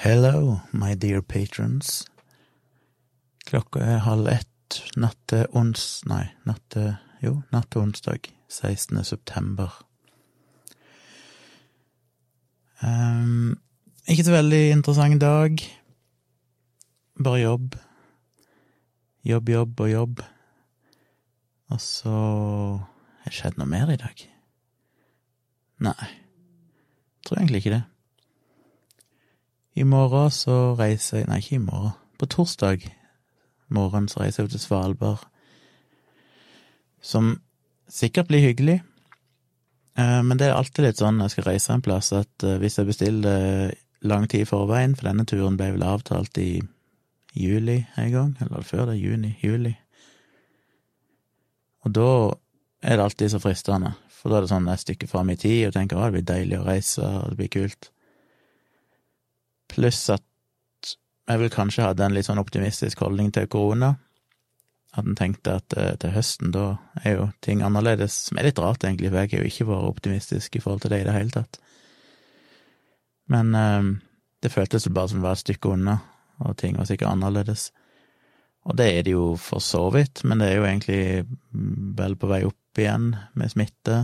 Hello, my dear patrons. Klokka er halv ett natt til ons... Nei, natt til Jo, natt til onsdag, 16. september. Um, ikke så veldig interessant dag. Bare jobb. Jobb, jobb og jobb. Og så Har det skjedd noe mer i dag? Nei. Tror egentlig ikke det. I morgen så reiser jeg Nei, ikke i morgen. På torsdag morgen så reiser jeg til Svalbard. Som sikkert blir hyggelig. Eh, men det er alltid litt sånn når jeg skal reise en plass, at eh, hvis jeg bestiller lang tid i forveien, for denne turen ble vel avtalt i juli en gang, eller før det, juni, juli. Og da er det alltid så fristende, for da er det sånn et stykke fram i tid og tenker å, det blir deilig å reise, og det blir kult. Pluss at jeg vel kanskje hadde en litt sånn optimistisk holdning til korona. At en tenkte at eh, til høsten, da er jo ting annerledes, som er litt rart, egentlig, for jeg har jo ikke vært optimistisk i forhold til det i det hele tatt. Men eh, det føltes bare som det var et stykke unna, og ting var sikkert annerledes. Og det er det jo for så vidt, men det er jo egentlig vel på vei opp igjen med smitte.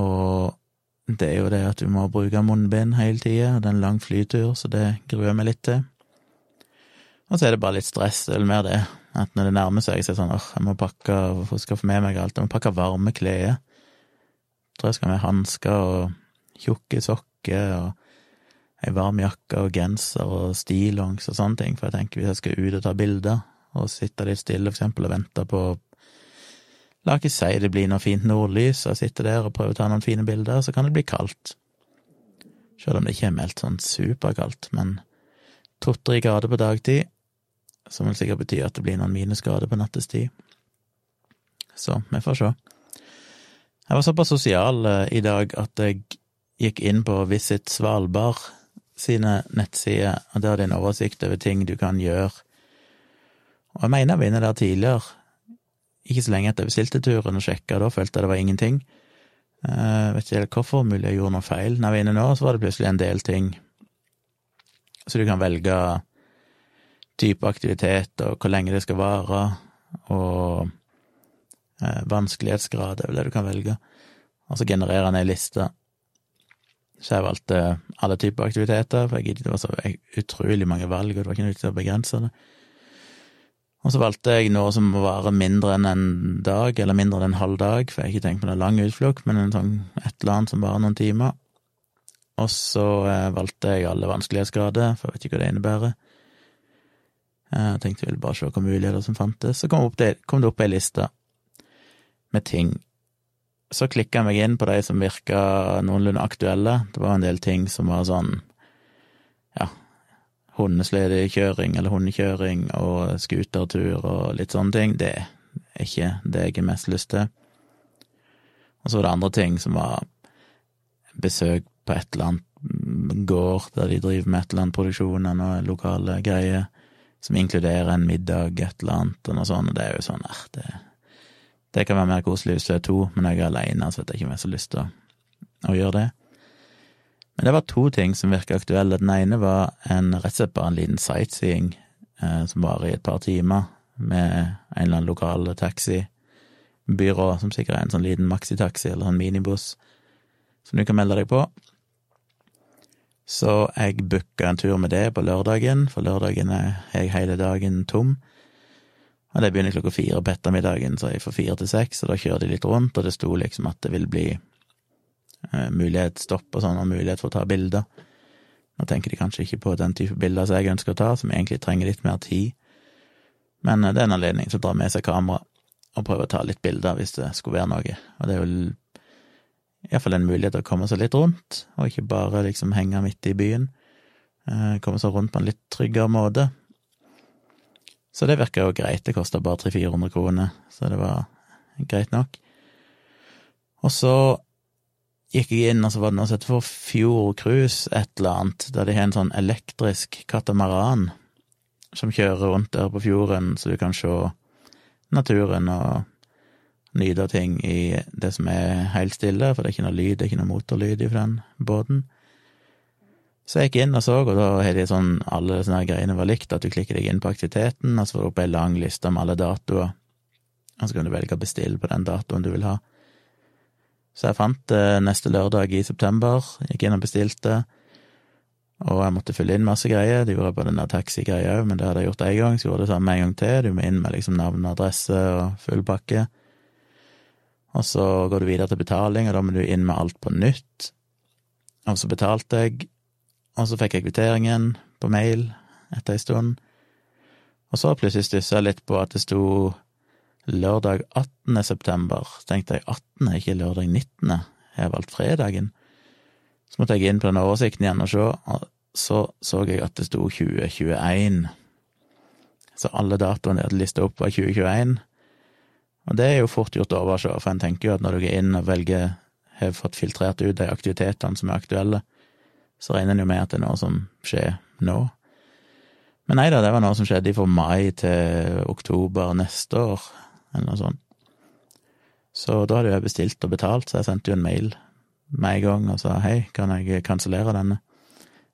Og det er jo det at du må bruke munnbind hele tida, det er en lang flytur, så det gruer jeg meg litt til. Og så er det bare litt stress, er vel mer det, at når det nærmer seg, så er det sånn åh, jeg må pakke, hvorfor skal jeg få med meg alt, jeg må pakke varme klær. Tror jeg skal ha med hansker og tjukke sokker og ei varm jakke og genser og stillongs og sånne ting, for jeg tenker hvis jeg skal ut og ta bilder, og sitte litt stille, for eksempel, og vente på La ikke si det blir noe fint nordlys, og jeg sitter der og prøver å ta noen fine bilder, så kan det bli kaldt. Selv om det ikke er meldt sånn superkaldt, men to-tre grader på dagtid, som vil sikkert bety at det blir noen minusgrader på nattestid. Så vi får se. Jeg var såpass sosial eh, i dag at jeg gikk inn på Visit Svalbard sine nettsider, og der er det en oversikt over ting du kan gjøre. Og jeg mener jeg var inne der tidligere, ikke så lenge etter jeg bestilte turen og sjekka, da følte jeg det var ingenting. Uh, vet ikke helt hvorfor, mulig jeg gjorde noe feil. Når jeg var inne nå, så var det plutselig en del ting. Så du kan velge type aktivitet og hvor lenge det skal vare, og uh, vanskelighetsgrad er vel det du kan velge. Og så genererer han ei liste. Så jeg valgte alle typer aktiviteter, for jeg giddet det var så utrolig mange valg, og det var ikke noe vits å begrense det. Og så valgte jeg noe som må vare mindre enn en dag, eller mindre enn en halv dag, for jeg har ikke tenkt på noen lang utflukt, men en sånn et eller annet som varer noen timer. Og så eh, valgte jeg alle vanskelighetsgrader, for jeg vet ikke hva det innebærer. Eh, jeg tenkte jeg ville bare se hvilke muligheter som fantes. Så kom, det, kom det opp ei liste med ting. Så klikka jeg meg inn på de som virka noenlunde aktuelle. Det var en del ting som var sånn, hundesledekjøring eller hundekjøring og scootertur og litt sånne ting, det er ikke det jeg har mest lyst til. Og så var det andre ting som var besøk på et eller annet gård der de driver med et eller annet produksjon av noen lokale greier, som inkluderer en middag, et eller annet, og noe sånt, og det er jo sånn, eh, det, det kan være mer koselig hvis du er to, men jeg er aleine, så vet jeg ikke om så lyst til å gjøre det. Men det var to ting som virka aktuelle. Den ene var en rett og slett en liten sightseeing eh, som varer i et par timer, med en eller annen lokal taxibyrå, som sikkert er en sånn liten maxitaxi eller en minibuss, som du kan melde deg på. Så jeg booka en tur med det på lørdagen, for lørdagen er jeg hele dagen tom. Og det begynner klokka fire på ettermiddagen, så jeg får fire til seks, og da kjører de litt rundt, og det sto liksom at det vil bli Eh, mulighetsstopp og sånn, og mulighet for å ta bilder. Nå tenker de kanskje ikke på den type bilder som jeg ønsker å ta, som egentlig trenger litt mer tid. Men eh, det er en anledning til å dra med seg kamera og prøve å ta litt bilder hvis det skulle være noe. Og det er jo iallfall en mulighet til å komme seg litt rundt, og ikke bare liksom henge midt i byen. Eh, komme seg rundt på en litt tryggere måte. Så det virka jo greit. Det kosta bare 300-400 kroner, så det var greit nok. Og så gikk jeg inn, og så var det noe som het for Fjord Cruise, et eller annet, der de har en sånn elektrisk katamaran som kjører rundt der på fjorden, så du kan se naturen og nyte ting i det som er helt stille, for det er ikke noe lyd, det er ikke noe motorlyd i den båten. Så jeg gikk inn og så, og da har de sånn alle sånne greiene var likt, at du klikker deg inn på aktiviteten, og så får du opp ei lang liste med alle datoer, og så kan du velge å bestille på den datoen du vil ha. Så jeg fant det neste lørdag i september, gikk inn og bestilte, og jeg måtte fylle inn masse greier. Det gjorde jeg på den der taxigreia òg, men det hadde jeg gjort én gang, så gjorde jeg det samme en gang til. Du må inn med liksom navn og adresse og full pakke. Og så går du videre til betaling, og da må du inn med alt på nytt. Og så betalte jeg, og så fikk jeg kvitteringen på mail etter ei stund. Og så plutselig stussa jeg litt på at det sto lørdag 18. september. Så tenkte jeg 18. er ikke lørdag 19. Jeg har valgt fredagen. Så måtte jeg inn på den oversikten igjen og se, og så så jeg at det sto 2021. Så alle datoene jeg hadde lista opp, var 2021. Og det er jo fort gjort å overse, for en tenker jo at når du går inn og velger har fått filtrert ut de aktivitetene som er aktuelle, så regner en jo med at det er noe som skjer nå. Men nei da, det var noe som skjedde fra mai til oktober neste år, eller noe sånt. Så da hadde jeg bestilt og betalt, så jeg sendte jo en mail med en gang og sa hei, kan jeg kansellere denne?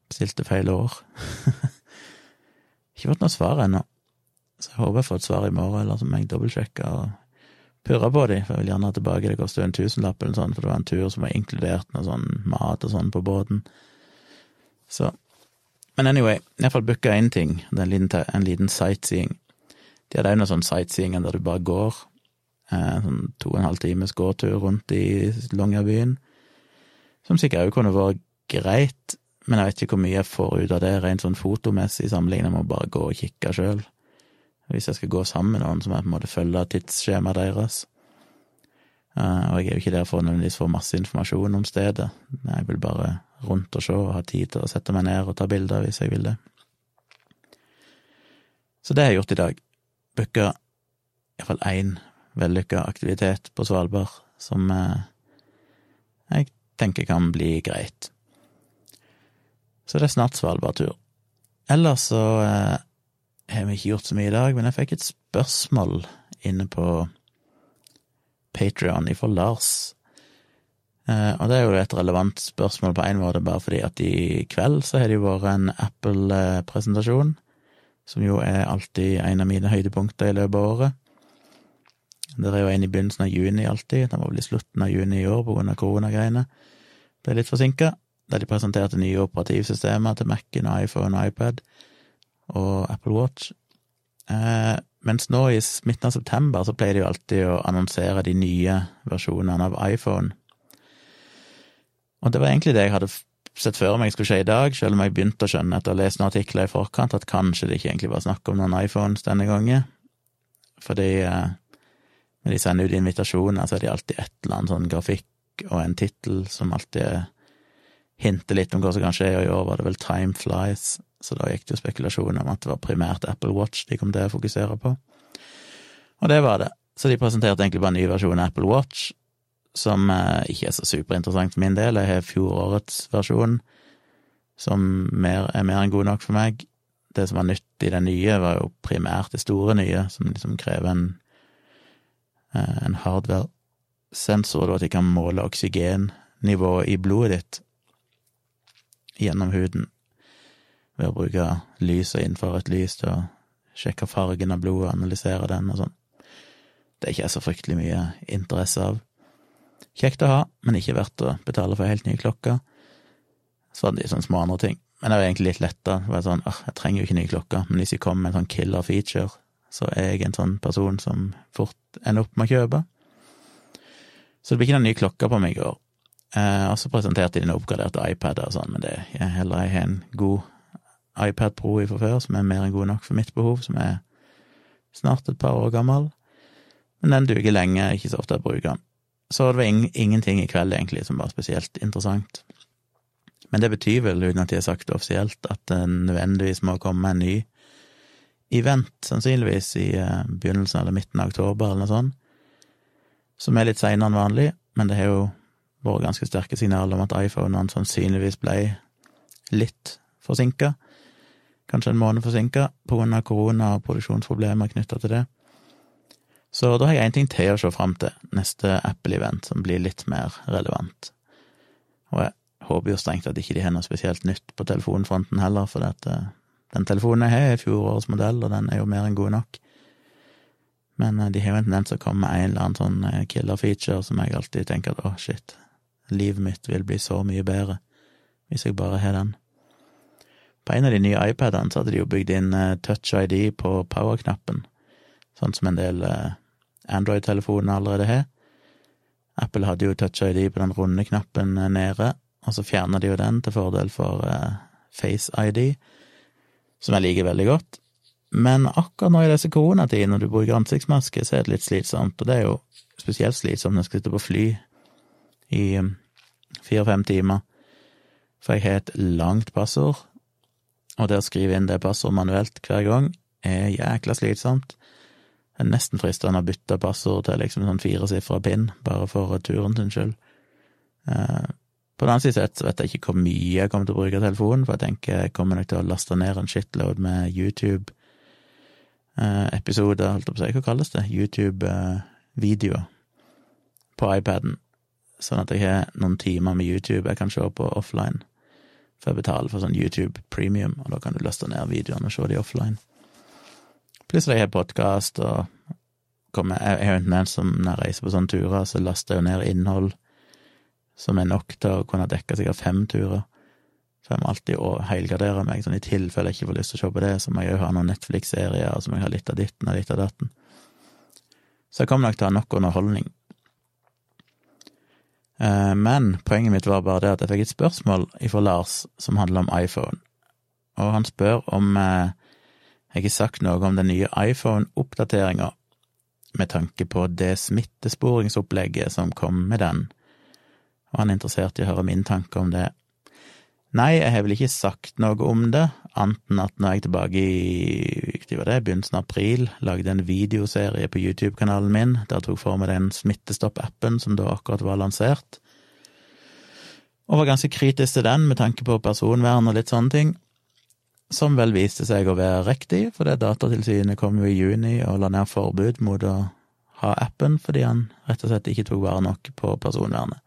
Bestilte feil år. Ikke fått noe svar ennå, så jeg håper jeg får et svar i morgen, eller så må jeg dobbeltsjekke og purre på de, for jeg vil gjerne ha tilbake, det koster jo en tusenlapp eller sånn, for det var en tur som var inkludert noe sånn mat og sånn på båten. Så Men anyway, iallfall booka inn ting, det er en liten, en liten sightseeing. De hadde òg noe sånn sightseeing der du bare går, eh, sånn to og en halv times gåtur rundt i Longyearbyen som sikkert òg kunne vært greit, men jeg vet ikke hvor mye jeg får ut av det rent sånn fotomessig sammenlignet med å bare gå og kikke sjøl. Hvis jeg skal gå sammen med noen, så må jeg på en måte følge tidsskjemaet deres. Uh, og jeg er jo ikke der for nødvendigvis få masse informasjon om stedet. Jeg vil bare rundt og se og ha tid til å sette meg ned og ta bilder hvis jeg vil det. Så det har jeg gjort i dag. Booka iallfall én vellykka aktivitet på Svalbard som uh, jeg tenker kan bli greit. Så det er snart Svalbard-tur. Ellers så eh, har vi ikke gjort så mye i dag, men jeg fikk et spørsmål inne på Patrion ifra Lars. Eh, og det er jo et relevant spørsmål på en måte, bare fordi at i kveld så har det jo vært en Apple-presentasjon, som jo er alltid en av mine høydepunkter i løpet av året. Det er jo en i begynnelsen av juni alltid, den var vel i slutten av juni i år av koronagreiene. Ble litt forsinka, da de presenterte nye operativsystemer til Mac-en, iPhone, iPad og Apple Watch. Eh, mens nå i midten av september så pleier de jo alltid å annonsere de nye versjonene av iPhone. Og det var egentlig det jeg hadde sett før meg skulle skje i dag, selv om jeg begynte å skjønne etter å ha lest noen artikler i forkant at kanskje det ikke egentlig var snakk om noen iPhones denne gangen. Fordi eh, når de sender ut invitasjoner, så er det alltid et eller annet sånn grafikk og en tittel som alltid hinter litt om hva som kan skje, og i år var det vel Time Flies, så da gikk det jo spekulasjoner om at det var primært Apple Watch de kom til å fokusere på. Og det var det. Så de presenterte egentlig bare en ny versjon av Apple Watch, som eh, ikke er så superinteressant for min del. Jeg har fjorårets versjon, som mer, er mer enn god nok for meg. Det som var nytt i den nye, var jo primært det store nye, som liksom krever en Eh, en hardware-sensor, at de kan måle oksygennivået i blodet ditt gjennom huden ved å bruke lys og infrarødt til å sjekke fargen av blodet og analysere den og sånn. Det er ikke jeg så fryktelig mye interesse av. Kjekt å ha, men ikke verdt å betale for helt nye klokker. Så hadde de sånne små andre ting. Men det var egentlig litt letta. Sånn, jeg trenger jo ikke nye klokker, men hvis de kommer med en sånn killer feature så er jeg en sånn person som fort ender opp med å kjøpe. Så det blir ikke noen nye klokker på meg i år. Eh, og så presenterte de noen oppgraderte iPader og sånn, men det er heller jeg har en god iPad Pro fra før, som er mer enn god nok for mitt behov, som er snart et par år gammel. Men den duger lenge, ikke så ofte jeg bruker den. Så det var ing ingenting i kveld, egentlig, som var spesielt interessant. Men det betyr vel, uten at de har sagt det offisielt, at det nødvendigvis må komme en ny event, sannsynligvis i uh, begynnelsen eller midten av oktober, eller noe sånt, som er litt seinere enn vanlig, men det har jo vært ganske sterke signaler om at iPhonene sannsynligvis ble litt forsinka, kanskje en måned forsinka, på grunn av korona og produksjonsproblemer knytta til det. Så da har jeg én ting til å se fram til, neste Apple-event, som blir litt mer relevant. Og jeg håper jo strengt at ikke de har noe spesielt nytt på telefonfronten heller, for at, uh, den telefonen jeg har, er fjorårets modell, og den er jo mer enn god nok. Men uh, de har jo en tendens til å komme med en eller annen sånn killer feature som jeg alltid tenker at å, oh, shit, livet mitt vil bli så mye bedre hvis jeg bare har den. På en av de nye iPadene så hadde de jo bygd inn touch ID på power-knappen, sånn som en del Android-telefoner allerede har. Apple hadde jo touch ID på den runde knappen nede, og så fjerna de jo den til fordel for uh, Face ID, som jeg liker veldig godt. Men akkurat nå i disse koronatidene, når du bruker ansiktsmaske, så er det litt slitsomt, og det er jo spesielt slitsomt når jeg skal sitte på fly i um, fire-fem timer, for jeg har et langt passord, og det å skrive inn det passordet manuelt hver gang er jækla slitsomt. Det er nesten fristende å bytte passord til liksom sånn firesifra pin, bare for turen sin skyld. Eh, på den annen side så vet jeg ikke hvor mye jeg kommer til å bruke telefonen, for jeg tenker jeg kommer nok til å laste ned en shitload med YouTube-episoder, eh, holdt jeg på å si, hva kalles det, YouTube-videoer på iPaden, sånn at jeg har noen timer med YouTube jeg kan se på offline, for jeg betaler for sånn YouTube premium, og da kan du laste ned videoene og se de offline. Plutselig har jeg podkast, og kommer, jeg er jo en som når jeg reiser på sånne turer, så laster jeg jo ned innhold som er nok til å kunne dekke sikkert fem turer. Så jeg må alltid helgardere meg, sånn i tilfelle jeg ikke får lyst til å se på det, så må jeg jo ha noen Netflix-serier, og så må jeg ha litt av ditten og litt av datten. Så jeg kommer nok til å ha nok underholdning. Eh, men poenget mitt var bare det at jeg fikk et spørsmål fra Lars som handler om iPhone, og han spør om eh, jeg har sagt noe om den nye iPhone-oppdateringa med tanke på det smittesporingsopplegget som kom med den, og han er interessert i å høre min tanke om det. Nei, jeg har vel ikke sagt noe om det, anten at når jeg tilbake i var det, begynnelsen av april lagde en videoserie på YouTube-kanalen min der jeg tok for meg den Smittestopp-appen som da akkurat var lansert, og var ganske kritisk til den med tanke på personvern og litt sånne ting som vel viste seg å være riktig, fordi Datatilsynet kom jo i juni og la ned forbud mot å ha appen fordi han rett og slett ikke tok vare nok på personvernet.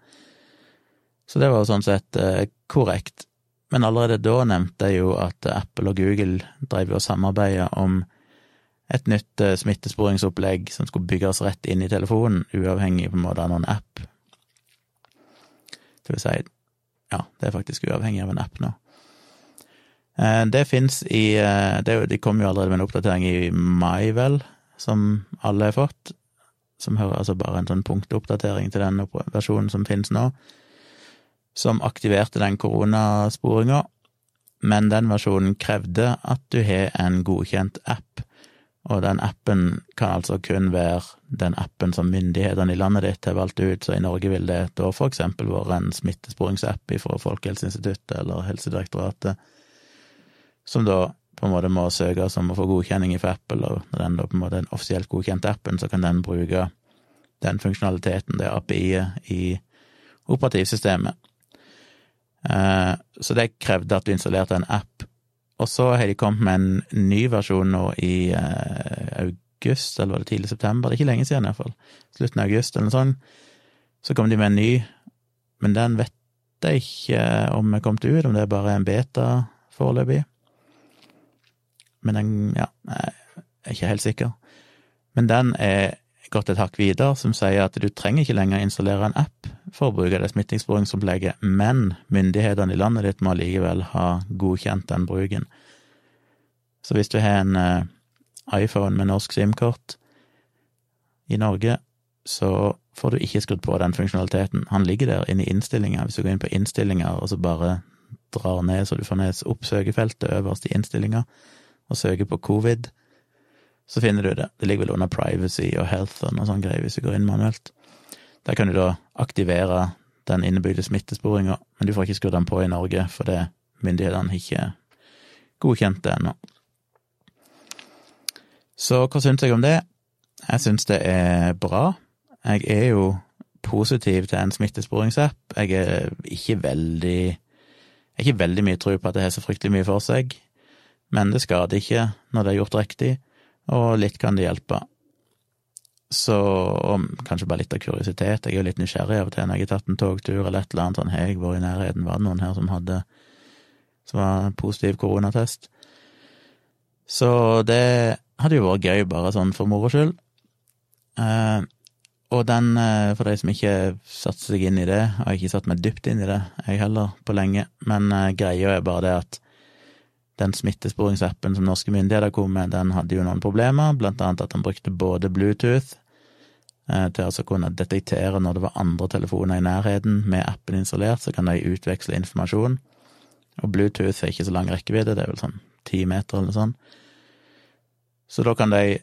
Så det var jo sånn sett eh, korrekt. Men allerede da nevnte jeg jo at Apple og Google drev og samarbeida om et nytt eh, smittesporingsopplegg som skulle bygges rett inn i telefonen, uavhengig på en måte av noen app. Det vil si, ja, det er faktisk uavhengig av en app nå. Eh, det fins i eh, De kom jo allerede med en oppdatering i mai, vel, som alle har fått. Som hører altså bare en sånn punktoppdatering til den versjonen som finnes nå. Som aktiverte den koronasporinga, men den versjonen krevde at du har en godkjent app. Og den appen kan altså kun være den appen som myndighetene i landet ditt har valgt ut, så i Norge vil det da for eksempel være en smittesporingsapp fra Folkehelseinstituttet eller Helsedirektoratet som da på en måte må søkes om å få godkjenning fra Apple, og når den da på en måte er en offisielt godkjent appen, så kan den bruke den funksjonaliteten, det API-et, i operativsystemet. Eh, så det krevde at du installerte en app. Og så har de kommet med en ny versjon nå i eh, august, eller var det tidlig september? Det er ikke lenge siden, iallfall. Slutten av august, eller noe sånt. Så kom de med en ny, men den vet jeg ikke om er kommet ut, om det er bare en beta foreløpig men den, ja, jeg er ikke helt sikker. Men den er gått et hakk videre, som sier at du trenger ikke lenger installere en app for å bruke det smittesporingsopplegget, men myndighetene i landet ditt må likevel ha godkjent den bruken. Så hvis du har en eh, iPhone med norsk SIM-kort i Norge, så får du ikke skrudd på den funksjonaliteten. Han ligger der inne i innstillinga. Hvis du går inn på innstillinger og så bare drar ned så du får ned oppsøkefeltet øverst i innstillinga, og søker på covid, så finner du det. Det ligger vel under privacy og health og noe sånt greier hvis du går inn manuelt. Der kan du da aktivere den innebygde smittesporinga, men du får ikke skrudd den på i Norge fordi myndighetene ikke godkjent det ennå. Så hva syns jeg om det? Jeg syns det er bra. Jeg er jo positiv til en smittesporingsapp. Jeg er ikke veldig Jeg er ikke veldig mye tro på at det har så fryktelig mye for seg men det skader ikke når det er gjort riktig, og litt kan det hjelpe. Så, kanskje bare litt av kuriositet, jeg er jo litt nysgjerrig av og til når jeg har tatt en togtur eller et eller annet sånn, har jeg vært i nærheten, var det noen her som hadde som var positiv koronatest? Så det hadde jo vært gøy, bare sånn for moro skyld. Eh, og den, eh, for de som ikke satte seg inn i det, har ikke satt meg dypt inn i det, jeg heller, på lenge, men eh, greia er bare det at den smittesporingsappen som norske myndigheter kom med, den hadde jo noen problemer, blant annet at han brukte både Bluetooth eh, til altså å kunne detektere når det var andre telefoner i nærheten med appen installert, så kan de utveksle informasjon. Og Bluetooth er ikke så lang rekkevidde, det er vel sånn ti meter eller sånn. Så da kan de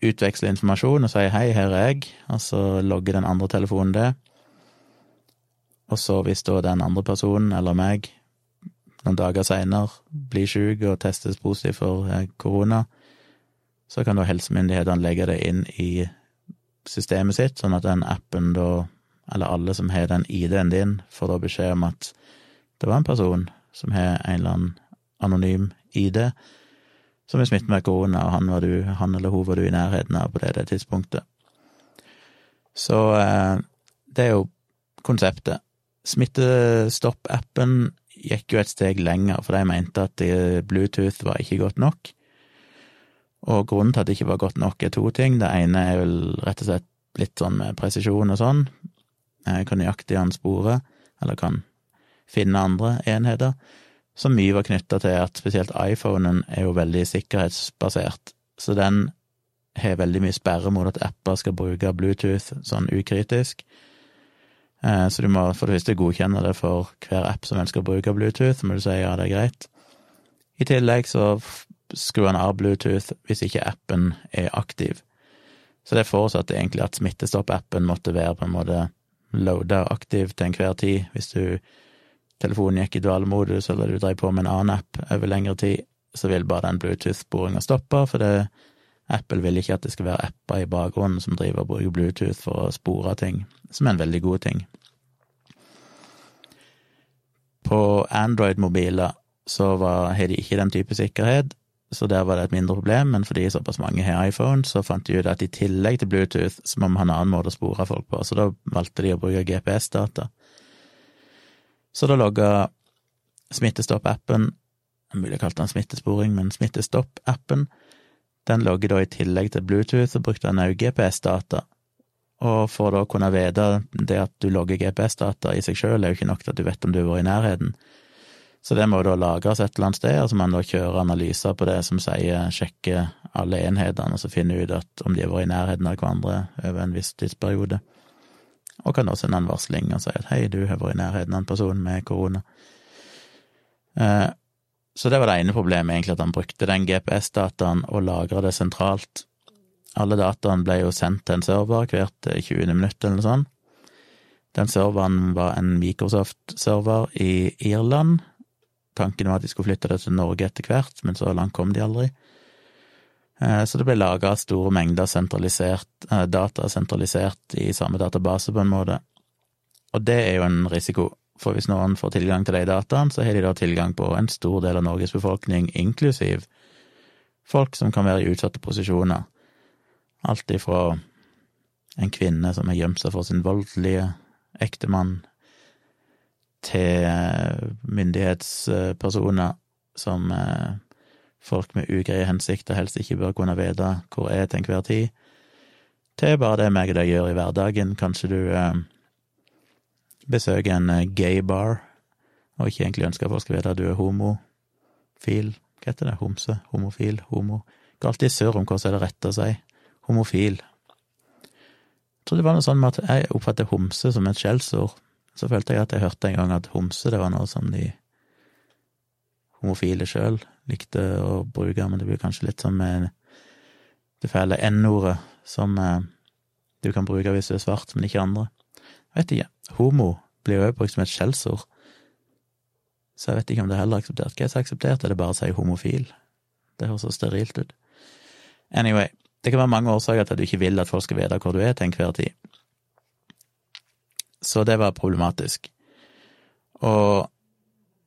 utveksle informasjon og si hei, her er jeg, og så logger den andre telefonen det. Og så hvis da den andre personen, eller meg, noen dager seinere blir syk og testes positiv for eh, korona, så kan da helsemyndighetene legge det inn i systemet sitt, sånn at den appen da, eller alle som har den ID-en din, får da beskjed om at det var en person som har en eller annen anonym ID, som er smittet med korona, og han, var du, han eller hun var du i nærheten av på det, det tidspunktet. Så eh, det er jo konseptet. Smittestopp-appen gikk jo et steg lenger, for de mente at Bluetooth var ikke godt nok. Og grunnen til at det ikke var godt nok, er to ting. Det ene er vel rett og slett litt sånn med presisjon og sånn. Jeg kan nøyaktig anspore, eller kan finne andre enheter Så mye var knytta til at spesielt iPhonen er jo veldig sikkerhetsbasert, så den har veldig mye sperre mot at apper skal bruke Bluetooth sånn ukritisk. Eh, så du må for det første godkjenne det for hver app som ønsker å bruke Bluetooth, må du si ja, det er greit. I tillegg så skrur han av Bluetooth hvis ikke appen er aktiv. Så det forutsatte egentlig at Smittestopp-appen måtte være på en måte loada aktiv til enhver tid. Hvis du telefonen gikk i dvalemodus, eller du drev på med en annen app over lengre tid, så vil bare den Bluetooth-sporinga stoppe, for det, Apple vil ikke at det skal være apper i bakgrunnen som driver og bruker Bluetooth for å spore ting, som er en veldig god ting. På Android-mobiler så har de ikke den type sikkerhet, så der var det et mindre problem, men fordi såpass mange har iPhone, så fant de ut at i tillegg til Bluetooth så må man ha en annen måte å spore folk på, så da valgte de å bruke GPS-data. Så da logga Smittestopp-appen, mulig jeg kalte den smittesporing, men Smittestopp-appen, den logger da i tillegg til Bluetooth, og brukte den òg GPS-data. Og for å kunne vite det at du logger GPS-data i seg sjøl, er jo ikke nok til at du vet om du har vært i nærheten. Så det må da lagres et eller annet sted, og så må man da kjøre analyser på det som sier sjekke alle enhetene, og så finne ut at om de har vært i nærheten av hverandre over en viss tidsperiode og kan da sende en varsling og si at hei, du har vært i nærheten av en person med korona. Eh, så det var det ene problemet, egentlig, at han brukte den GPS-dataen og lagra det sentralt. Alle dataene ble jo sendt til en server hvert 20. minutt eller noe sånt. Den serveren var en Microsoft-server i Irland. Tanken var at de skulle flytte det til Norge etter hvert, men så langt kom de aldri. Eh, så det ble laga store mengder sentralisert, eh, data sentralisert i samme database, på en måte. Og det er jo en risiko, for hvis noen får tilgang til de dataene, så har de da tilgang på en stor del av Norges befolkning, inklusiv folk som kan være i utsatte posisjoner. Alt ifra en kvinne som har gjemt seg for sin voldelige ektemann, til eh, myndighetspersoner som folk med ugreie hensikter helst ikke bør kunne vite hvor er til enhver tid, til bare det meg og deg gjør i hverdagen. Kanskje du eh, besøker en eh, gay bar og ikke egentlig ønsker at folk skal vite at du er homofil. Hva heter det? Homse? Homofil? Homo? Går alltid surr om hva som er det rette å si. Homofil. Jeg tror det var noe sånn med at jeg oppfatter homse som et skjellsord. Så følte jeg at jeg hørte en gang at homse, det var noe som de homofile sjøl likte å bruke, men det blir kanskje litt som med det fæle N-ordet som eh, du kan bruke hvis du er svart, men ikke andre. Jeg vet ikke. Homo blir jo brukt som et skjellsord, så jeg vet ikke om det er heller akseptert. Hva er så akseptert? Er det bare å si homofil? Det høres så sterilt ut. Anyway, det kan være mange årsaker til at du ikke vil at folk skal vite hvor du er til enhver tid. Så det var problematisk. Og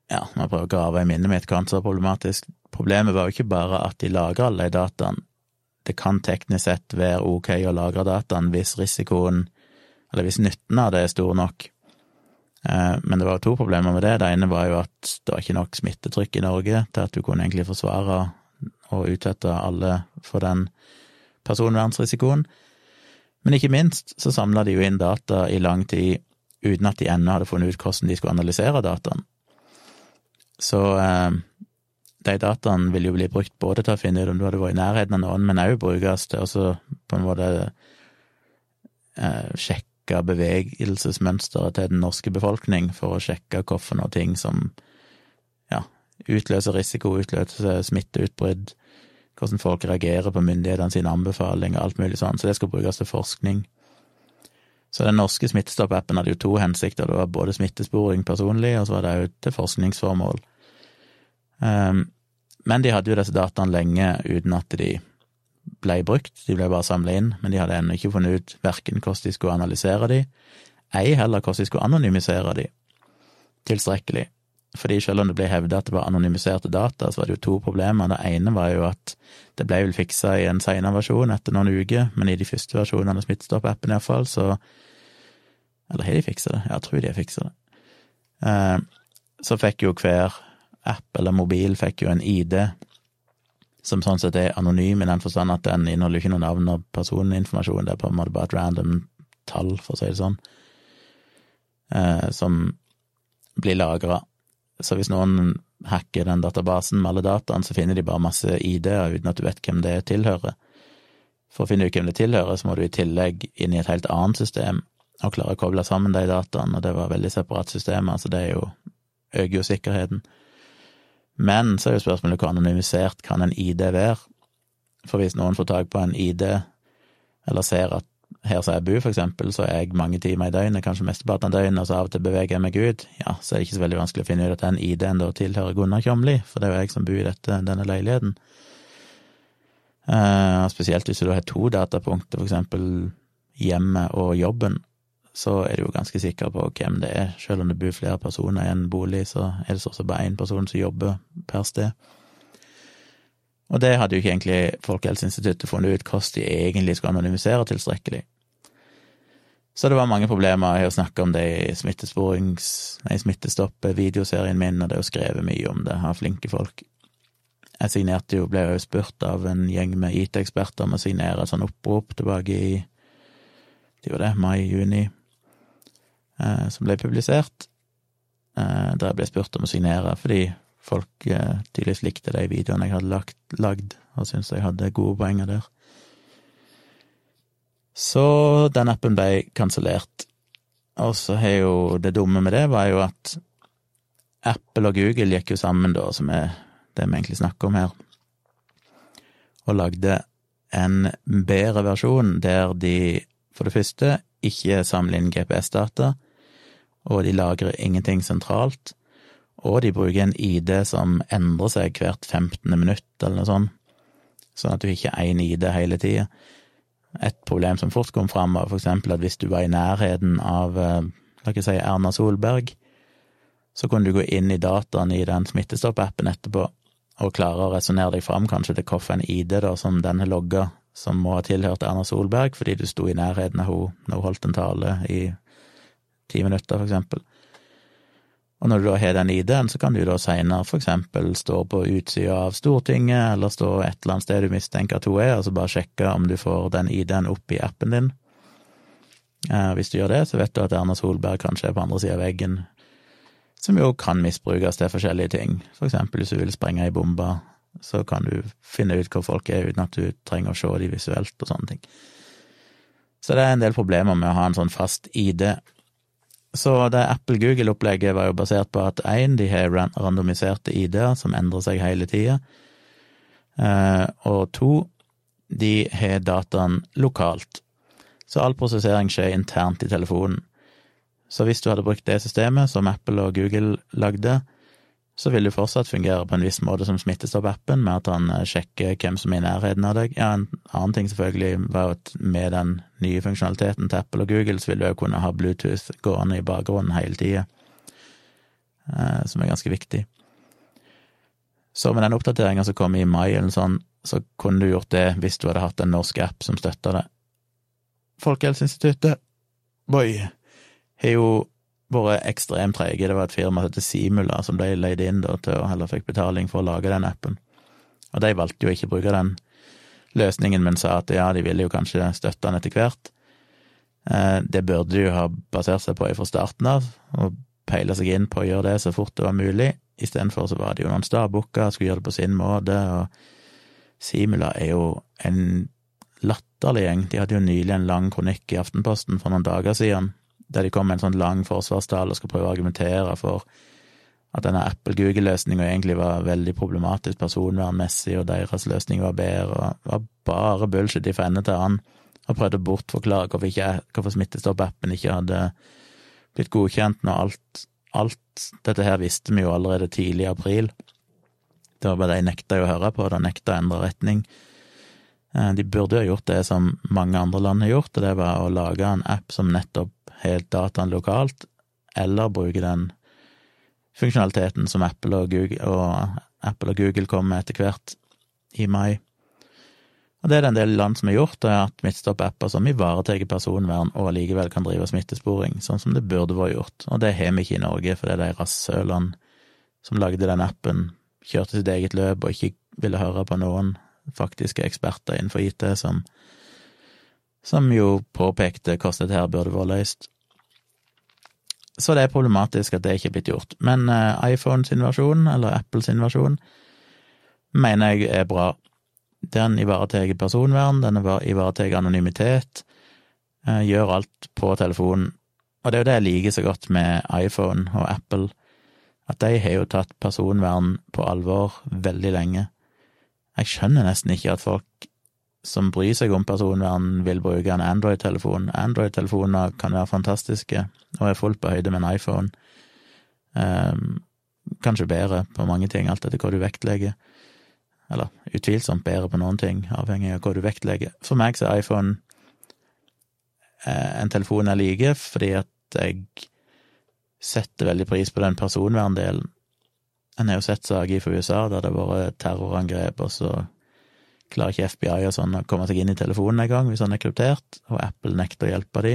ja, jeg prøver å grave i minnet mitt hva som var problematisk Problemet var jo ikke bare at de lagrer alle de dataene, det kan teknisk sett være ok å lagre dataen hvis risikoen, eller hvis nytten av det er stor nok. Eh, men det var to problemer med det. Det ene var jo at det var ikke nok smittetrykk i Norge til at du kunne egentlig forsvare og utsette alle for den personvernsrisikoen. Men ikke minst så samla de jo inn data i lang tid uten at de ennå hadde funnet ut hvordan de skulle analysere dataen. Så eh, de dataene vil jo bli brukt både til å finne ut om du hadde vært i nærheten av noen, men òg brukes til å på en måte eh, sjekke bevegelsesmønsteret til den norske befolkning, for å sjekke hvilke ting som ja, utløser risiko, utløser smitteutbrudd, hvordan folk reagerer på myndighetene sine anbefalinger, alt mulig sånn. Så det skal brukes til forskning. Så den norske Smittestopp-appen hadde jo to hensikter. Det var både smittesporing personlig, og så var det òg til forskningsformål. Um, men de hadde jo disse dataene lenge uten at de ble brukt, de ble bare samla inn, men de hadde ennå ikke funnet ut verken hvordan de skulle analysere de, ei heller hvordan de skulle anonymisere de tilstrekkelig. Fordi selv om det ble hevda at det var anonymiserte data, så var det jo to problemer. Det ene var jo at det ble vel fiksa i en senere versjon etter noen uker, men i de første versjonene av Smittestopp-appen iallfall, så Eller har de fiksa det? Jeg tror de har fiksa det. Eh, så fikk jo hver app eller mobil fikk jo en ID som sånn sett er anonym i den forstand at den inneholder ikke noe navn og personinformasjon, det er på en måte bare et random tall, for å si det sånn, eh, som blir lagra. Så hvis noen hacker den databasen med alle dataene, så finner de bare masse ID-er uten at du vet hvem det tilhører. For å finne ut hvem det tilhører, så må du i tillegg inn i et helt annet system og klare å koble sammen de dataene, og det var veldig separat system, altså det jo øker jo sikkerheten. Men så er jo spørsmålet hvor anonymisert kan en ID være? For hvis noen får tak på en ID, eller ser at her som jeg bor, for eksempel, så er jeg mange timer i døgnet, kanskje mesteparten av døgnet, og så av og til beveger jeg meg ut, ja, så er det ikke så veldig vanskelig å finne ut at den ID-en da tilhører Gunnar Kjomli, for det er jo jeg som bor i dette, denne leiligheten. Uh, spesielt hvis du har to datapunkter, for eksempel hjemmet og jobben, så er du jo ganske sikker på hvem det er. Selv om det bor flere personer i en bolig, så er det så bare én person som jobber per sted. Og det hadde jo ikke egentlig Folkehelseinstituttet funnet ut hvordan de egentlig skulle anonymisere tilstrekkelig. Så det var mange problemer. Jeg har snakka om det i smittesporings... Nei, Smittestopp-videoserien min, og det er jo skrevet mye om det av flinke folk. Jeg signerte jo, ble jo spurt av en gjeng med IT-eksperter om å signere et sånt opprop tilbake i det var det, mai-juni, eh, som ble publisert, eh, der jeg ble spurt om å signere fordi folk eh, tydeligvis likte de videoene jeg hadde lagd, og syntes jeg hadde gode poenger der. Så den appen ble kansellert. Og så har jo det dumme med det, var jo at Apple og Google gikk jo sammen, da, som er det vi egentlig snakker om her, og lagde en bedre versjon der de for det første ikke samler inn GPS-data, og de lagrer ingenting sentralt, og de bruker en ID som endrer seg hvert 15. minutt, eller noe sånt, sånn at du ikke har én ID hele tida. Et problem som fort kom fram, var eksempel at hvis du var i nærheten av, eh, la oss si, Erna Solberg, så kunne du gå inn i dataen i den Smittestopp-appen etterpå og klare å resonnere deg fram kanskje til hvilken ID da som den har logga, som må ha tilhørt Erna Solberg fordi du sto i nærheten av henne når hun holdt en tale i ti minutter, for eksempel. Og når du da har den ID-en, så kan du da seinere for eksempel stå på utsida av Stortinget, eller stå et eller annet sted du mistenker at hun er, og så bare sjekke om du får den ID-en opp i appen din. Eh, hvis du gjør det, så vet du at Erna Solberg kanskje er på andre sida av veggen, som jo kan misbrukes til forskjellige ting. For eksempel hvis du vil sprenge ei bombe, så kan du finne ut hvor folk er uten at du trenger å se de visuelt og sånne ting. Så det er en del problemer med å ha en sånn fast ID så det Apple-Google-opplegget var jo basert på at én, de har randomiserte ID-er som endrer seg hele tida, eh, og to, de har dataen lokalt. Så all prosessering skjer internt i telefonen. Så hvis du hadde brukt det systemet som Apple og Google lagde, så vil det fortsatt fungere på en viss måte som Smittestopp-appen, med at han eh, sjekker hvem som er i nærheten av deg. Ja, en annen ting selvfølgelig var at med den nye funksjonaliteten til Apple og Google, så vil du òg kunne ha Bluetooth gående i bakgrunnen hele tida, eh, som er ganske viktig. Så med den oppdateringa som kom i mai eller sånn, så kunne du gjort det hvis du hadde hatt en norsk app som støtta det. Folkehelseinstituttet, boy, har jo vært ekstremt treige. Det var et firma som heter Simula, som de leide inn da til å heller fikk betaling for å lage den appen. Og de valgte jo ikke å bruke den løsningen, men sa at ja, de ville jo kanskje støtte den etter hvert. Eh, det burde de jo ha basert seg på fra starten av, og peile seg inn på å gjøre det så fort det var mulig. Istedenfor så var det jo noen stadbooker, skulle gjøre det på sin måte, og Simula er jo en latterlig gjeng. De hadde jo nylig en lang kronikk i Aftenposten for noen dager siden, der de kom med en sånn lang forsvarstale og skulle prøve å argumentere for at denne Apple-Google-løsninga egentlig var veldig problematisk personvernmessig, og deres løsning var bedre, og var bare bullshit fra ende til annen, og prøvde å bortforklare hvorfor, hvorfor Smittestopp-appen ikke hadde blitt godkjent når alt, alt dette her visste vi jo allerede tidlig i april. Det var bare de nekta å høre på, de nekta å endre retning. Eh, de burde jo gjort det som mange andre land har gjort, og det var å lage en app som nettopp har dataen lokalt, eller bruke den funksjonaliteten som Apple og Google, og Apple og Google kom med etter hvert i mai. Og det er det en del land som har gjort, har hatt midtstopp-apper som ivaretar personvern og allikevel kan drive smittesporing, sånn som det burde vært gjort. Og det har vi ikke i Norge, for det er de rasshølene som lagde den appen, kjørte sitt eget løp og ikke ville høre på noen faktiske eksperter innenfor IT som, som jo påpekte hvordan dette her burde vært løst. Så det er problematisk at det ikke er blitt gjort. Men uh, iPhone versjon, eller Apple sin versjon, mener jeg er bra. Den ivaretar personvern, den ivaretar anonymitet, uh, gjør alt på telefonen. Og det er jo det jeg liker så godt med iPhone og Apple, at de har jo tatt personvern på alvor veldig lenge. Jeg skjønner nesten ikke at folk som bryr seg om personvern, vil bruke en Android-telefon. Android-telefoner kan være fantastiske og er fullt på høyde med en iPhone. Um, kanskje bedre på mange ting, alt etter hva du vektlegger. Eller utvilsomt bedre på noen ting, avhengig av hva du vektlegger. For meg så er iPhone eh, en telefon jeg liker, fordi at jeg setter veldig pris på den personverndelen. En har jo sett saker fra USA der det har vært terrorangrep, og så klarer ikke FBI og sånn å komme seg inn i telefonen engang hvis han er kryptert, og Apple nekter å hjelpe de.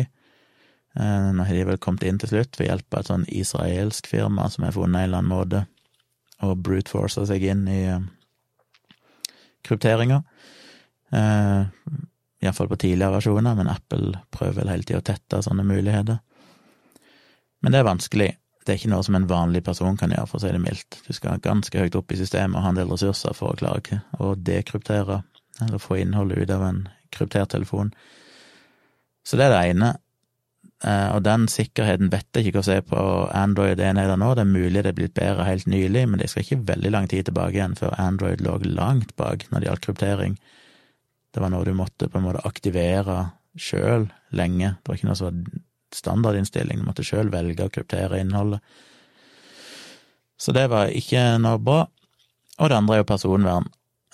Eh, nå har de vel kommet inn til slutt ved hjelp av et sånn israelsk firma som har funnet en eller annen måte å brute force seg inn i uh, krypteringa. Uh, Iallfall på tidligere versjoner, men Apple prøver vel hele tida å tette sånne muligheter. Men det er vanskelig. Det er ikke noe som en vanlig person kan gjøre, for å si det mildt. Du skal ganske høyt opp i systemet og ha en del ressurser for å klare å dekryptere, eller få innholdet ut av en kryptert telefon. Så det er det ene. Eh, og den sikkerheten vet jeg ikke hva se på Android-enheter nå. Det er mulig det er blitt bedre helt nylig, men det skal ikke veldig lang tid tilbake igjen før Android lå langt bak når det gjaldt kryptering. Det var noe du måtte på en måte aktivere sjøl lenge. Det var ikke noe som var standardinnstilling, du måtte sjøl velge å kryptere innholdet. Så det var ikke noe bra. Og det andre er jo personvern.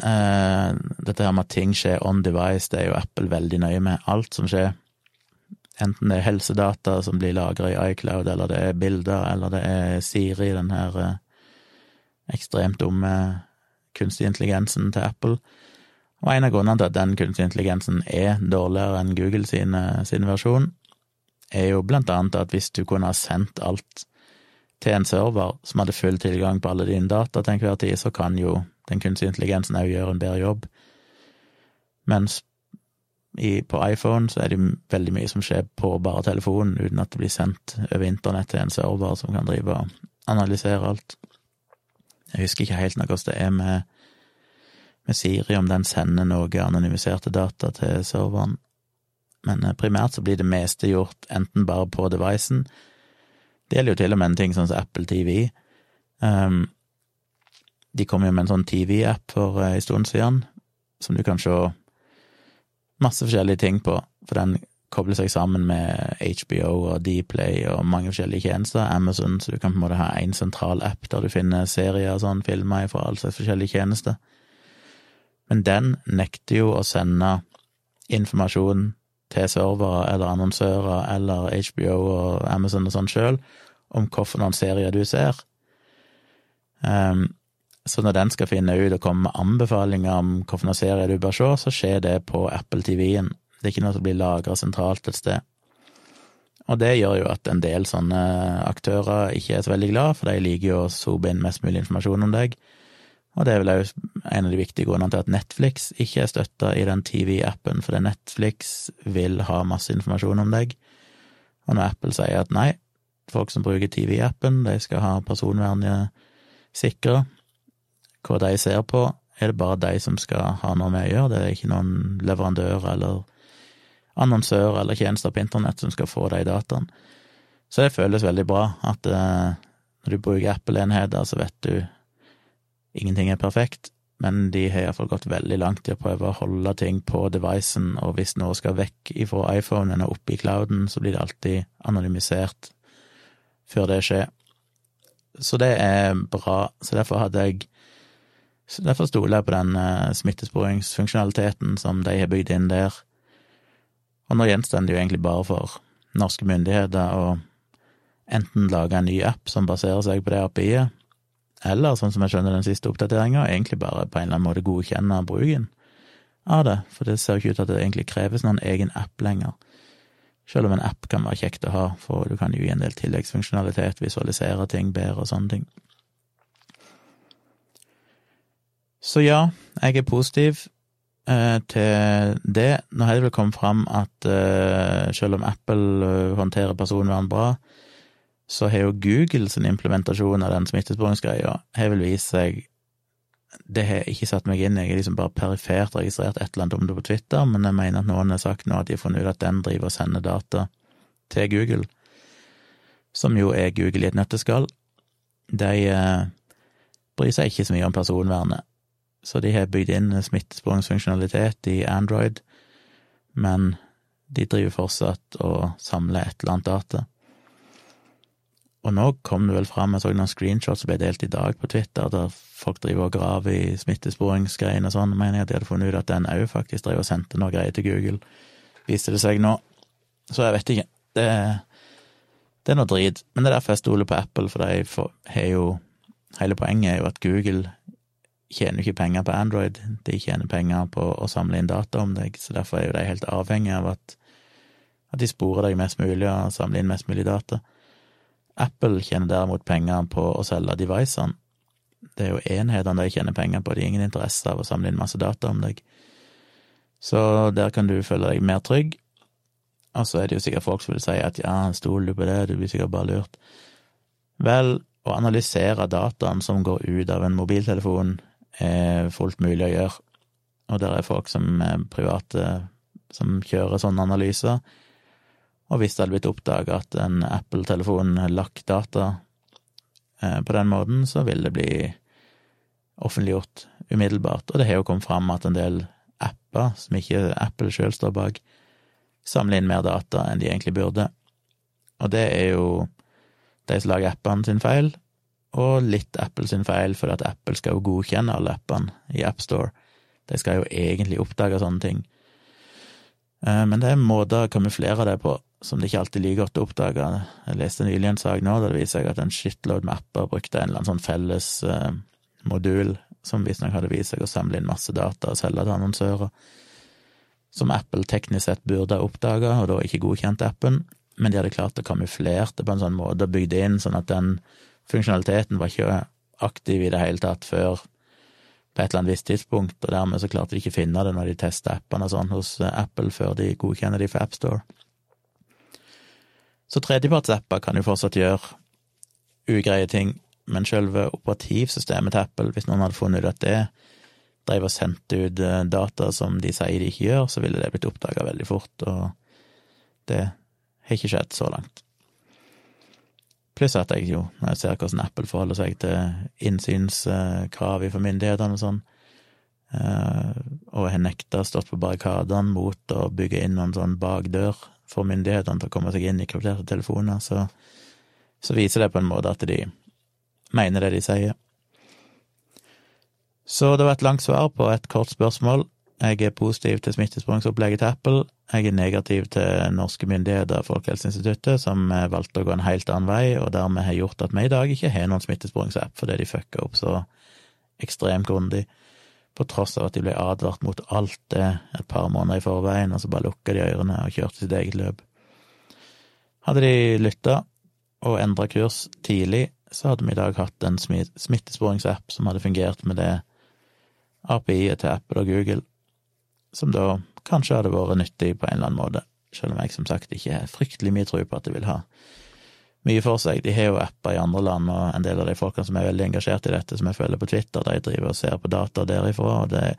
Eh, dette her med at ting skjer on device, det er jo Apple veldig nøye med. Alt som skjer. Enten det er helsedata som blir lagra i iCloud, eller det er bilder, eller det er Siri, den her eh, ekstremt dumme kunstig intelligensen til Apple. Og en av grunnene til at den kunstig intelligensen er dårligere enn Google sin, sin versjon, er jo blant annet at hvis du kunne ha sendt alt til en server som hadde full tilgang på alle dine data til enhver tid, så kan jo den kunstige intelligensen òg gjøre en bedre jobb. Mens i, på iPhone så er det veldig mye som skjer på bare telefonen, uten at det blir sendt over internett til en server som kan drive og analysere alt. Jeg husker ikke helt hvordan det er med, med Siri, om den sender noe anonymiserte data til serveren men eh, primært så blir det meste gjort enten bare på devicen. Det gjelder jo til og med en ting sånn som Apple TV. Um, de kom jo med en sånn TV-app for uh, en stund siden, som du kan se masse forskjellige ting på, for den kobler seg sammen med HBO og Dplay og mange forskjellige tjenester, Amazon, så du kan på en måte ha én sentral app der du finner serier og sånn, filmer fra alle slags forskjellige tjenester. Men den nekter jo å sende informasjon til servere eller annonsører eller HBO og Amazon og sånn sjøl om hvilke serier du ser. Um, Så når den skal finne ut og komme med anbefalinger om hvilken serie du bør se, så skjer det på Apple TV-en. Det er ikke noe som blir lagra sentralt et sted. Og det gjør jo at en del sånne aktører ikke er så veldig glad, for de liker jo å sope inn mest mulig informasjon om deg. Og det er vel òg en av de viktige grunnene til at Netflix ikke er støtta i den TV-appen, fordi Netflix vil ha masse informasjon om deg. Og når Apple sier at nei, folk som bruker TV-appen, de skal ha personvernet sikra, hva de ser på, er det bare de som skal ha noe med å gjøre, det er ikke noen leverandør eller annonsør eller tjenester på internett som skal få de dataene. Så det føles veldig bra at eh, når du bruker Apple-enheter, så vet du ingenting er perfekt, men de har iallfall gått veldig langt i å prøve å holde ting på devicen, og hvis noe skal vekk ifra iPhonen og opp i clouden, så blir det alltid anonymisert før det skjer. Så det er bra. Så derfor hadde jeg så Derfor stoler jeg på den uh, smittesporingsfunksjonaliteten som de har bygd inn der. Og nå gjenstår det jo egentlig bare for norske myndigheter å enten lage en ny app som baserer seg på det API-et, eller, sånn som jeg skjønner den siste oppdateringa, egentlig bare på en eller annen måte godkjenne bruken av det, for det ser jo ikke ut til at det egentlig kreves noen egen app lenger. Selv om en app kan være kjekt å ha, for du kan jo gi en del tilleggsfunksjonalitet, visualisere ting bedre og sånne ting. Så ja, jeg er positiv eh, til det. Nå har det vel kommet fram at eh, selv om Apple eh, håndterer personvern bra, så har jo Google sin implementasjon av den smittesporingsgreia har vel vist seg Det har ikke satt meg inn jeg har liksom bare perifert registrert et eller annet om det på Twitter, men jeg mener at noen har sagt nå at de har funnet ut at den driver og sender data til Google, som jo er Google i et nøtteskall. De eh, bryr seg ikke så mye om personvernet, så de har bygd inn smittesporingsfunksjonalitet i Android, men de driver fortsatt og samler et eller annet data. Og nå kom det vel fram, jeg så noen screenshots som ble delt i dag på Twitter, der folk driver og graver i smittesporingsgreiene og sånn, mener jeg at de hadde funnet ut at den òg faktisk drev og sendte noe greier til Google, viste det seg nå. Så jeg vet ikke. Det, det er noe drit. Men det er derfor jeg stoler på Apple, for de har jo Hele poenget er jo at Google tjener ikke penger på Android, de tjener penger på å samle inn data om deg, så derfor er jo de helt avhengige av at, at de sporer deg mest mulig og samler inn mest mulig data. Apple tjener derimot penger på å selge devicene. Det er jo enhetene de tjener penger på, de har ingen interesse av å samle inn masse data om deg. Så der kan du føle deg mer trygg. Og så er det jo sikkert folk som vil si at ja, stoler du på det, du blir sikkert bare lurt. Vel, å analysere dataen som går ut av en mobiltelefon, er fullt mulig å gjøre. Og der er folk som er private som kjører sånne analyser og hvis det hadde blitt oppdaga at en Apple-telefon lakk data eh, på den måten, så vil det bli offentliggjort umiddelbart. Og det har jo kommet fram at en del apper, som ikke Apple sjøl står bak, samler inn mer data enn de egentlig burde. Og det er jo de som lager appene sin feil, og litt Apple sin feil, for at Apple skal jo godkjenne alle appene i AppStore. De skal jo egentlig oppdage sånne ting. Eh, men det er måter å kamuflere det på som det ikke alltid er like godt å oppdage. Jeg leste nylig en sak nå der det viser seg at en shitload med apper brukte en eller annen sånn felles eh, modul som visstnok hadde vist seg å samle inn masse data og selge til annonsører, som Apple teknisk sett burde ha oppdaga, og da ikke godkjent appen, men de hadde klart å kamuflere det på en sånn måte og bygd inn sånn at den funksjonaliteten var ikke aktiv i det hele tatt før på et eller annet visst tidspunkt, og dermed så klarte de ikke finne det når de testa appene og sånn hos Apple før de godkjenner de for AppStore. Så tredjepartsapper kan jo fortsatt gjøre ugreie ting, men selve operativsystemet til Apple, hvis noen hadde funnet ut at det drev og sendte ut eh, data som de sier de ikke gjør, så ville det blitt oppdaga veldig fort, og det har ikke skjedd så langt. Pluss at jeg jo, når jeg ser hvordan Apple forholder seg til innsynskrav fra myndighetene og sånn, eh, og har nekta stått på barrikadene mot å bygge inn noen sånn bakdør for myndighetene til å komme seg inn i krypterte telefoner, så, så viser det på en måte at de mener det de sier. Så det var et langt svar på et kort spørsmål. Jeg er positiv til smittesporingsopplegget til Apple. Jeg er negativ til norske myndigheter Folkehelseinstituttet, som valgte å gå en helt annen vei, og dermed har gjort at vi i dag ikke har noen smittesporingsapp fordi de fucka opp så ekstremt grundig, på tross av at de ble advart mot alt det et par måneder i forveien, og så bare lukka de ørene og kjørte sitt eget løp. Hadde de lytta og endra kurs tidlig, så hadde vi i dag hatt en smittesporingsapp som hadde fungert med det API-et til Apple og Google, som da kanskje hadde vært nyttig på en eller annen måte, selv om jeg som sagt ikke har fryktelig mye tro på at det vil ha mye for seg. De har jo apper i andre land, og en del av de folkene som er veldig engasjert i dette, som jeg følger på Twitter, de driver og ser på data derifra, og det er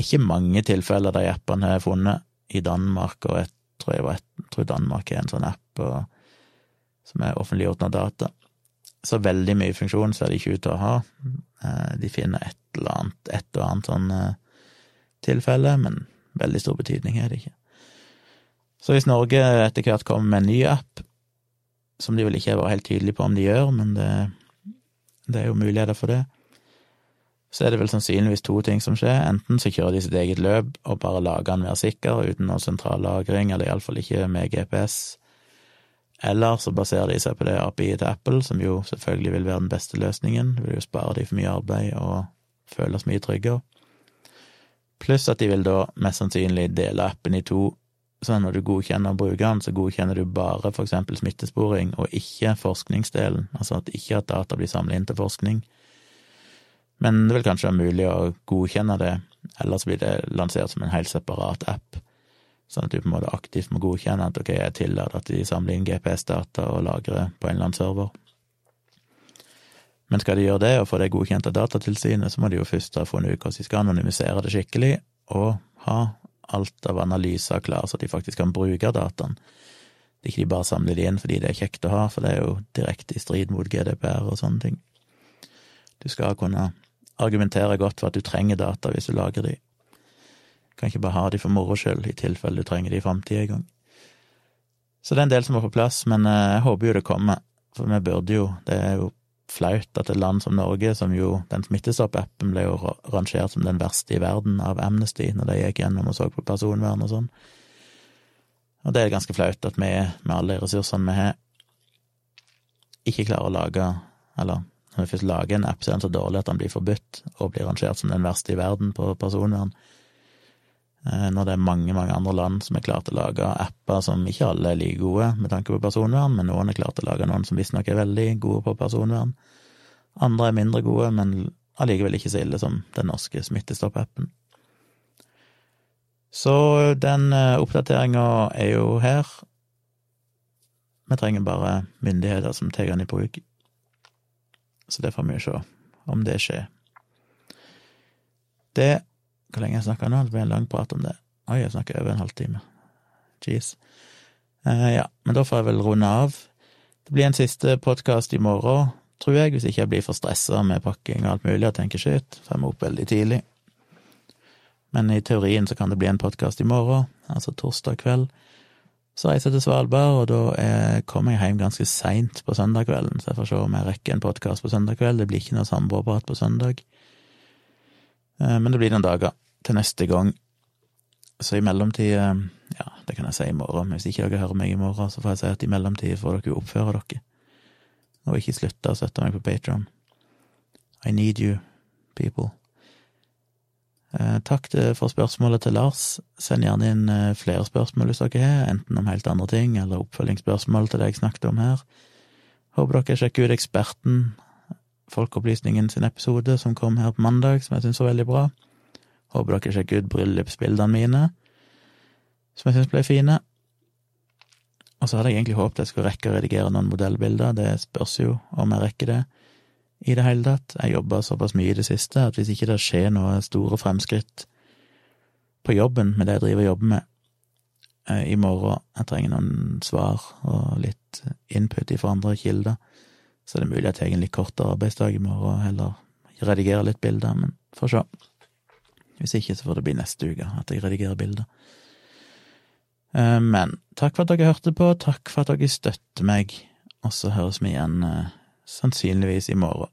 ikke mange tilfeller de appene har funnet i Danmark, og jeg tror, jeg, jeg tror Danmark er en sånn app og, som er offentliggjort av data. Så veldig mye funksjon ser de ikke ut til å ha. Eh, de finner et eller annet, et og annet sånn eh, tilfelle, men veldig stor betydning er det ikke. Så hvis Norge etter hvert kommer med en ny app, som de vel ikke har helt tydelige på om de gjør, men det, det, er jo muligheter for det. Så er det vel sannsynligvis to ting som skjer. Enten så kjører de sitt eget løp og bare lager den mer sikker uten noe sentral lagring, eller iallfall ikke med GPS. Eller så baserer de seg på det API-et til Apple, som jo selvfølgelig vil være den beste løsningen. Det vil jo spare de for mye arbeid og føles mye tryggere. Pluss at de vil da mest sannsynlig dele appen i to så når du godkjenner brukeren, så godkjenner du bare for eksempel smittesporing, og ikke forskningsdelen, altså at ikke at data blir samlet inn til forskning. Men det vil kanskje være mulig å godkjenne det, ellers blir det lansert som en helt separat app, sånn at du på en måte aktivt må godkjenne at ok, jeg tillater at de samler inn GPS-data og lagrer på en eller annen server. Men skal de gjøre det og få det godkjent av Datatilsynet, så må de jo først ha funnet ut hvordan de skal anonymisere det skikkelig, og ha alt av analyser klar, så de faktisk kan bruke dataen. Det er ikke de bare samler det inn fordi det er kjekt å ha, for det er jo direkte i strid mot GDPR og sånne ting. Du skal kunne argumentere godt for at du trenger data hvis du lager de. Du kan ikke bare ha de for moro skyld, i tilfelle du trenger de i framtida en gang. Så det er en del som må på plass, men eh, jeg håper jo det kommer, for vi burde jo, det er jo flaut at et land som Norge, som jo Den Smittestopp-appen ble jo rangert som den verste i verden av Amnesty når de gikk gjennom og så på personvern og sånn. Og det er ganske flaut at vi, med alle de ressursene vi har, ikke klarer å lage Eller når vi først lager en app, så er den så dårlig at den blir forbudt og blir rangert som den verste i verden på personvern. Eh, når det er mange, mange andre land som er klart til å lage apper som ikke alle er like gode med tanke på personvern, men noen er klart til å lage noen som visstnok er veldig gode på personvern. Andre er mindre gode, men allikevel ikke så ille som den norske Smittestopp-appen. Så den eh, oppdateringa er jo her. Vi trenger bare myndigheter som tar den i bruk. Så det får vi jo se om det skjer. Det hvor lenge jeg snakka nå? Det ble en lang prat om det. Oi, jeg snakka over en halvtime. Jeez. Eh, ja, men da får jeg vel runde av. Det blir en siste podkast i morgen, tror jeg, hvis ikke jeg blir for stressa med pakking og alt mulig og tenker shit, får jeg må opp veldig tidlig. Men i teorien så kan det bli en podkast i morgen, altså torsdag kveld. Så reiser jeg til Svalbard, og da er, kommer jeg hjem ganske seint på søndag kvelden, så jeg får se om jeg rekker en podkast på søndag kveld. Det blir ikke noe samboerprat på søndag. Eh, men det blir noen dager til neste gang. Så i mellomtida Ja, det kan jeg si i morgen, men hvis ikke dere hører meg i morgen, så får jeg si at i mellomtida får dere oppføre dere. Og ikke slutte å støtte meg på Patron. I need you, people. Eh, takk for spørsmålet til Lars. Send gjerne inn eh, flere spørsmål hvis dere har, enten om helt andre ting, eller oppfølgingsspørsmål til det jeg snakket om her. Håper dere sjekker ut Eksperten, Folkeopplysningen sin episode som kom her på mandag, som jeg syns var veldig bra. Håper dere sjekker ut bryllupsbildene mine, som jeg syns ble fine. Og så hadde jeg egentlig håpet jeg skulle rekke å redigere noen modellbilder, det spørs jo om jeg rekker det i det hele tatt. Jeg jobber såpass mye i det siste at hvis ikke det skjer noe store fremskritt på jobben med det jeg driver og jobber med eh, i morgen, jeg trenger noen svar og litt input fra andre kilder, så er det mulig at jeg egentlig kortere arbeidsdag i morgen, heller redigerer litt bilder, men får se. Hvis ikke, så får det bli neste uke at jeg redigerer bilder. Eh, men takk for at dere hørte på, takk for at dere støtter meg, og så høres vi igjen eh, sannsynligvis i morgen.